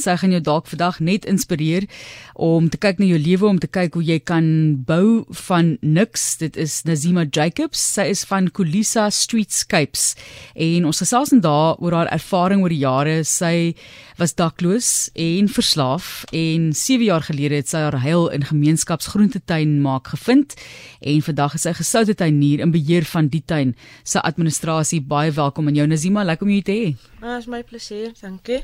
sy gaan jou dalk vandag net inspireer om te kyk na jou lewe, om te kyk hoe jy kan bou van niks. Dit is Nazima Jacobs. Sy is van Kulisa Streetscapes en ons gesels daar oor haar ervaring oor die jare. Sy was dakloos en verslaaf en 7 jaar gelede het sy haar heil in gemeenskapsgroentetuin maak gevind en vandag is sy gesoute tuinier in beheer van die tuin se administrasie. Baie welkom aan jou Nazima, lekker om jou te hê. Ah, is my plesier, dankie.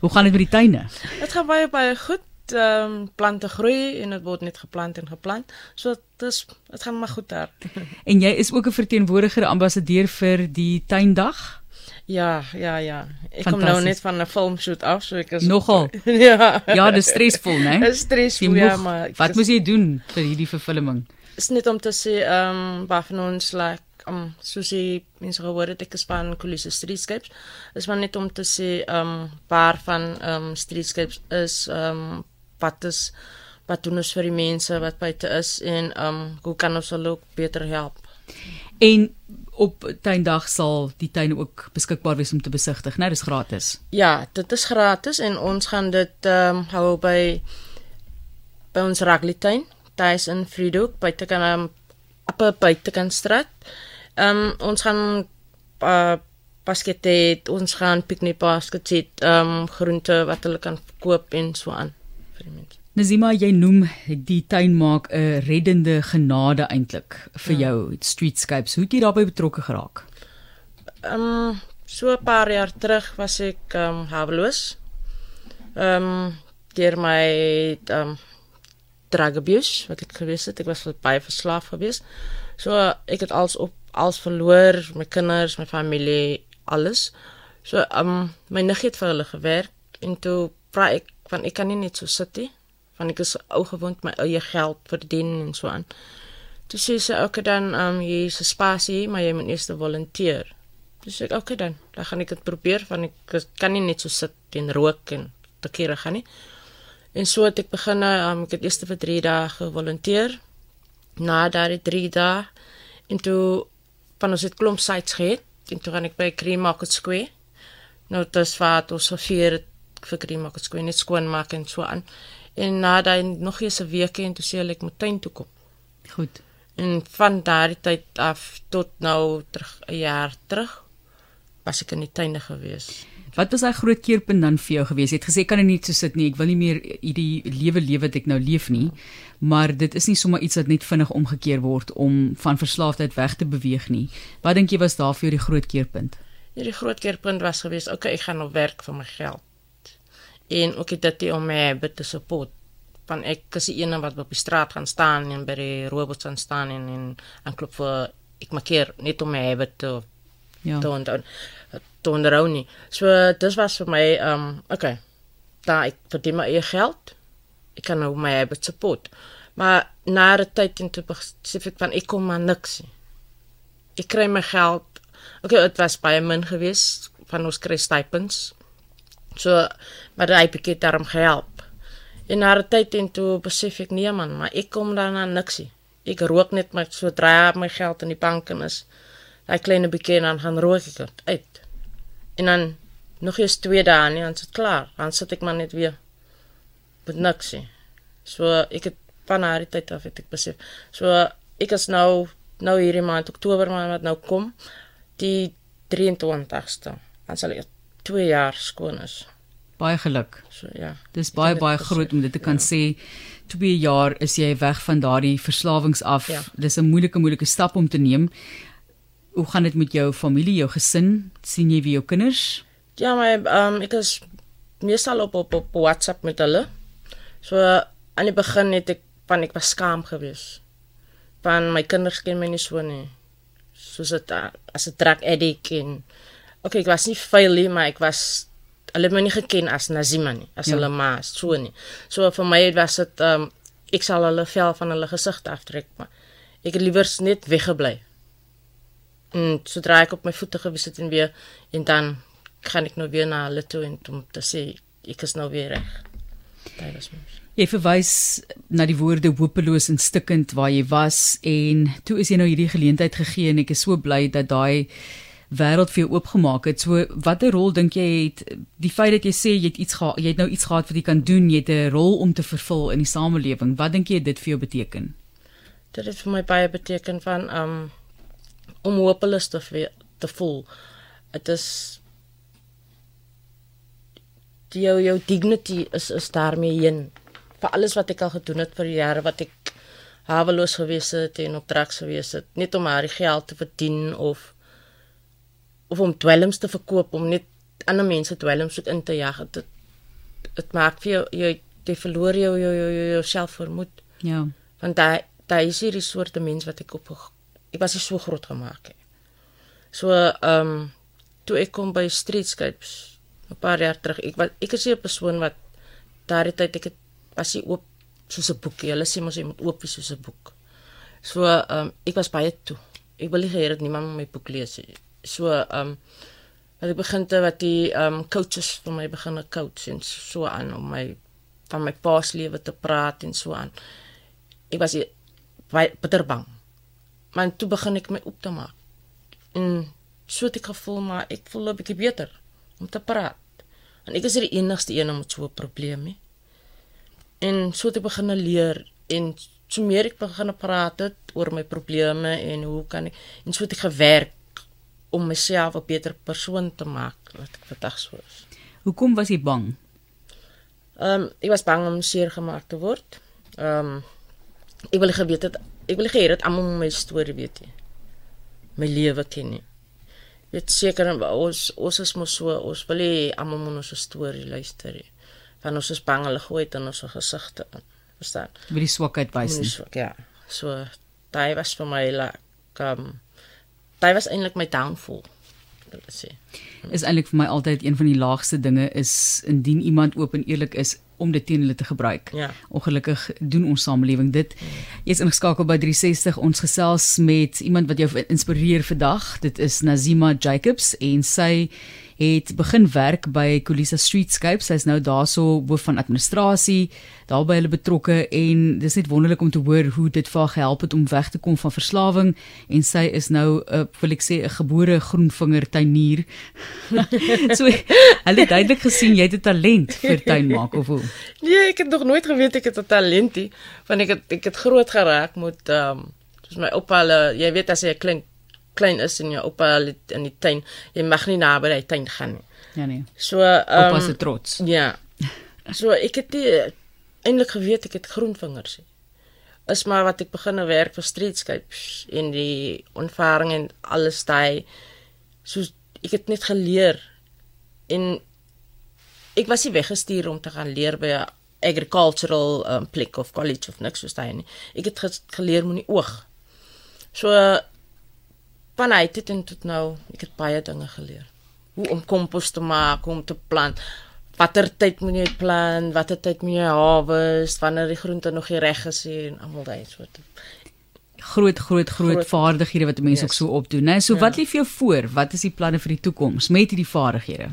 Hoe gaan dit met die tuine? Dit gaan baie baie goed. Ehm um, plante groei en dit word net geplant en geplant. So dit is dit gaan maar goed daar. en jy is ook 'n verteenwoordiger ambassadeur vir die tuindag? Ja, ja, ja. Ek kom nou net van 'n filmshoot af, so ek is Nogal. ja. Ja, dis stresvol, né? Dit is stresvol, ja, maar Wat moet jy doen vir hierdie vervulling? Is net om te sê ehm um, waar van ons like um soos jy mense gehoor het ek van Kulisse Streetscapes. Is maar net om te sê um waar van um Streetscapes is um wat is wat doen ons vir die mense wat buite is en um hoe kan ons hulle ook beter help? En op tuindag sal die tuin ook beskikbaar wees om te besigtig, né? Dis gratis. Ja, dit is gratis en ons gaan dit ehm um, hou by by ons Ragli tuin, tuis in Friedhoek, buite kan um, op buite kan straat. Ehm um, ons gaan uh baskette, ons gaan piknik baskette, ehm um, groente wat hulle kan koop en so aan vir die mense. Nazima, jy noem die tuin maak 'n reddende genade eintlik vir ja. jou streetscapes. Hoe het jy daarbey betrokke geraak? Ehm um, so 'n paar jaar terug was ek ehm um, haweloos. Ehm um, deur my ehm um, drug abuse wat ek gewees het. Ek was baie verslaaf gewees. So ek het alles op alles verloor, my kinders, my familie, alles. So um, my niggie het vir hulle gewerk en toe vra ek van ek kan nie net so sit nie want ek is ou gewoond my eie geld verdien en so aan. Toe sê sy ook okay, dan um, jy is 'n spasie, maar jy moet eers volunteer. Toe sê ek okay dan, dan gaan ek dit probeer want ek kan nie net so sit en rook en te kere gaan nie. En so het ek begin um, ek het eers vir 3 dae gevolunteer. Na daardie 3 dae en toe van ons het klomp sites gehad en toe gaan ek by Cream Market Square. Nou dit is wat ons gevier vir Cream Market Square net skoon maak en so aan. En na daai nog eens 'n week en toe sê hulle ek moet tuin toe kom. Goed. En van daardie tyd af tot nou terug 'n jaar terug was ek in die tuine gewees. Wat was daai groot keerpunt dan vir jou gewees? Jy het gesê kan ek nie so sit nie. Ek wil nie meer hierdie lewe lewe wat ek nou leef nie. Maar dit is nie sommer iets wat net vinnig omgekeer word om van verslaafdheid weg te beweeg nie. Wat dink jy was daar vir jou die groot keerpunt? Hierdie groot keerpunt was gewees, okay, ek gaan nou werk vir my geld en ook dit om my te support van ek is die een wat op die straat gaan staan en by die robots gaan staan en en aan klop vir ek maak hier net om my te ja dan dan dan rownie so dit was vir my um okay da ek verdien my eie geld ek kan nou my habit support maar na 'n tyd in te spesifiek van ek kom maar niks ek kry my geld okay dit was baie min geweest van ons kry stipends So maar hy het daarom gehelp. En na 'n tyd en toe besef ek nee man, maar ek kom daarna niksie. Ek rook net my sodra my geld in die bank is. Daai kleine bietjie dan gaan rook ek dit uit. En dan nog eens twee dae en dan is dit klaar. Dan sit ek maar net weer met niksie. So ek het van haar tyd af het ek besef. So ek is nou nou hierdie maand Oktober maand wat nou kom die 23ste. Dan sal ek 2 jaar skoon is. Baie geluk. So ja. Dis baie baie groot om dit te kan ja. sê. 2 jaar is jy weg van daardie verslawings af. Ja. Dis 'n moeilike moeilike stap om te neem. Hoe gaan dit met jou familie, jou gesin? sien jy wie jou kinders? Ja, my um, ek is meestal op, op op WhatsApp met hulle. So aan die begin het ek van ek was skaam geweest. Van my kinders ken my nie so nie. Soos dit as 'n drug addict en okay, ek was nie vuil nie, maar ek was hulle het my nie geken as Nazima nie, as ja. hulle ma, so nie. So vir my was dit um ek sal hulle vel van hulle gesig aftrek, maar ek het liewer net weggebly. En sodra ek op my voete gewees het en weer en dan gaan ek nou weer na hulle toe en om te sê ek is nou weer reg. Dit was mos. Jy verwys na die woorde hopeloos en stikkend waar jy was en toe is jy nou hierdie geleentheid gegee en ek is so bly dat daai wêreld vir jou oopgemaak het. So watter rol dink jy het die feit dat jy sê jy het iets gehad, jy het nou iets gehad wat jy kan doen, jy het 'n rol om te vervul in die samelewing. Wat dink jy dit vir jou beteken? Dit het vir my baie beteken van um om hopeloos te te voel. Dit is die jou, jou dignity is is daarmee heen. Vir alles wat ek al gedoen het vir jare wat ek haweloos gewees het en op drugs gewees het. Net om haar geld te verdien of of om dwelms te verkoop om net ander mense dwelms in te jag. Dit dit maak vir jou jy jy verloor jou jou jou, jou, jou selfvermoed. Ja. Want daai daai is hierdie soorte mens wat ek op ek was so groot gemaak het so ehm um, toe ek kom by streetscapes 'n paar jaar terug. Ek was ek is 'n persoon wat daardie tyd ek het was hy oop soos 'n boekie. Hulle sê mos jy moet oop wees soos 'n boek. So ehm um, ek was baie toe. Ek wil nie hê dat niemand my boek lees nie. So ehm um, wat ek begin te wat die ehm um, coaches vir my begin 'n coach en so aan om my van my paaslewe te praat en so aan. Ek was baie bitter bang. Maar toe begin ek my op te maak. En so het ek gevoel maar ek voel 'n bietjie beter om te praat. En ek is die enigste een met so 'n probleem nie. En so het ek begin leer en so meer ek begin praat het oor my probleme en hoe kan ek en so het ek gewerk om myself 'n beter persoon te maak wat ek vandag so is. Hoekom was jy bang? Ehm um, ek was bang om seer gemaak te word. Ehm um, ek wil geweet het ek wil gehê dat almal my storie weet. My lewe ken nie weet seker ons ons is mos so ons wil hê almal moet ons storie luister. Van ons is bang hulle gooi dit in ons gesigte. Verstaan? Wie die swakheid wys nie. Swak, ja. So daai was vir my like um daai was eintlik my downfall. Dit sê. Is eintlik vir my altyd een van die laagste dinge is indien iemand oop en eerlik is om dit teen hulle te gebruik. Ja. Ongelukkig doen ons samelewing dit. Jy's ingeskakel by 360 ons gesels met iemand wat jou inspireer vandag. Dit is Nazima Jacobs en sy het begin werk by Kulisa Streetscape. Sy's nou daarso hoof van administrasie, daarby hulle betrokke en dis net wonderlik om te hoor hoe dit vir haar gehelp het om weg te kom van verslawing en sy is nou 'n uh, wil ek sê 'n gebore groenvinger tuinier. so hulle het duidelik gesien jy het 'n talent vir tuinmaak of hoe? Nee, ek het nog nooit geweet ek het 'n talentie, want ek het ek het groot geraak met ehm um, soos my oupa, hulle, jy weet as jy klink klein is en jou oupa in die tuin, jy mag nie naby die tuin gaan nie. Ja nee. So um, oupa se trots. Ja. So ek het eintlik geweet ek het groenvingers. Is maar wat ek begin werk vir streetscapes en die ervaring en alles daai so ek het net geleer en ek was nie weggestuur om te gaan leer by 'n agricultural um, plek of college of niks soos daai nie. Ek het geleer met die oog. So van uit dit en tot nou, ek het baie dinge geleer. Hoe om kompos te maak, hoe om te plant. Watter tyd moet jy plant, watter tyd moet jy harvest, wanneer die groente nog nie reg is en almal daai soort groot groot groot vaardighede wat mense yes. ook so opdoen, né? So ja. wat lê vir jou voor? Wat is die planne vir die toekoms met hierdie vaardighede?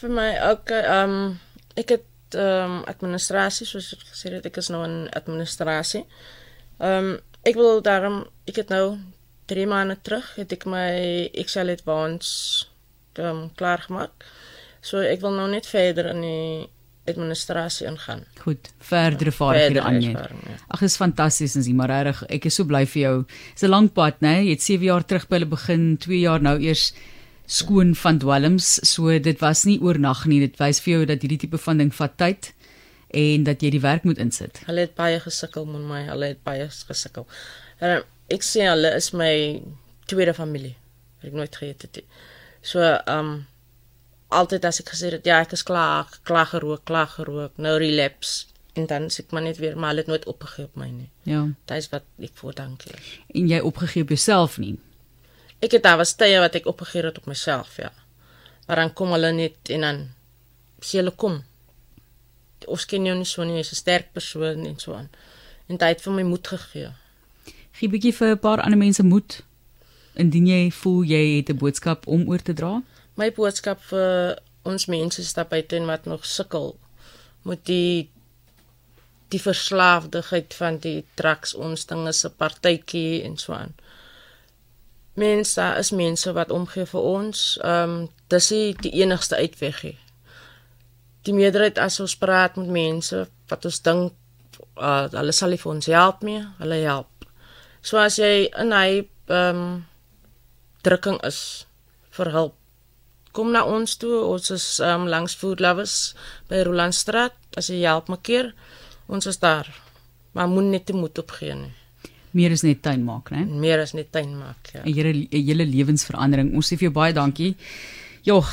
Vir my ook ehm um, ek het ehm um, administrasie soos ek gesê het, ek is nou in administrasie. Ehm um, ek wil daarom ek het nou 3 maande terug het ek my Excel advance um, klaar gemaak. So ek wil nou net verder in die administrasie ingaan. Goed, verdere vaardighede aan jou. Ja. Ag, is fantasties en jy maar reg, ek is so bly vir jou. Dis 'n lang pad, né? Jy het 7 jaar terug by hulle begin, 2 jaar nou eers skoon van dwelms. So dit was nie oornag nie. Dit wys vir jou dat hierdie tipe van ding vat tyd en dat jy die werk moet insit. Hulle het baie gesukkel met my. Hulle het baie gesukkel. En ek sê hulle is my tweede familie. Ek nooit geweet het. So um altyd as ek gesê het ja, ek is klaar, klaar gerook, klaar gerook, nou relapse en dan sê ek maar net weer maar hulle het nooit opgegee op my nie. Ja. Dit is wat ek voor dankie. En jy opgegee op jouself nie. Ek het daar was tye wat ek opgegee het op myself, ja. Maar dan kom hulle net en dan sê hulle kom. Ons ken jou nie so nie, jy's 'n sterk persoon en so aan. En dit het vir my moed gegee gee bietjie vir 'n paar ander mense moed indien jy voel jy het 'n boodskap om oor te dra. My boodskap vir ons mense stap buite en wat nog sukkel met die die verslaafdheid van die drugs ons dinge se partytjie en so aan. mense is mense wat omgee vir ons. Ehm um, dis die, die enigste uitweg hier. Die meerderheid as ons praat met mense wat ons dink uh, hulle sal vir ons help mee, hulle help. So as jy in hy ehm um, drukking is vir hulp kom na ons toe. Ons is um, langs Food Lovers by Rolandstraat. As jy help maak, ons is daar. Maar moet net te moed opgee nie. Meer is net tuin maak, né? Meer is net tuin maak, ja. 'n Hele 'n hele lewensverandering. Ons sê vir jou baie dankie. Jo,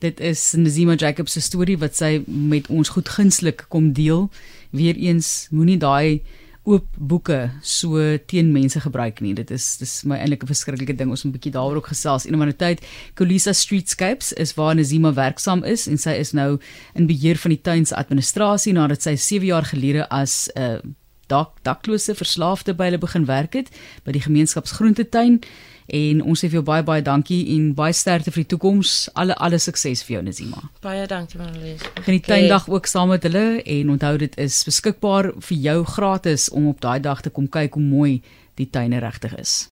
dit is Nazima Jacobs se storie wat sy met ons goed gunslik kom deel. Weereens moenie daai oop boeke so teen mense gebruik nie. Dit is dis my eintlik 'n verskriklike ding. Ons moet 'n bietjie daaroor ook gesels. In 'n ander tyd, Colisa Streetscapes is waar Nazima werksaam is en sy is nou in beheer van die tuin se administrasie nadat sy 7 jaar gelede as 'n uh, dak daklose verslaafde by hulle begin werk het by die gemeenskapsgroentetuin en ons sê vir jou baie baie dankie en baie sterkte vir die toekoms. Alle alle sukses vir jou Nazima. Baie dankie Marlies. Geniet okay. tuindag ook saam met hulle en onthou dit is beskikbaar vir jou gratis om op daai dag te kom kyk hoe mooi die tuine regtig is.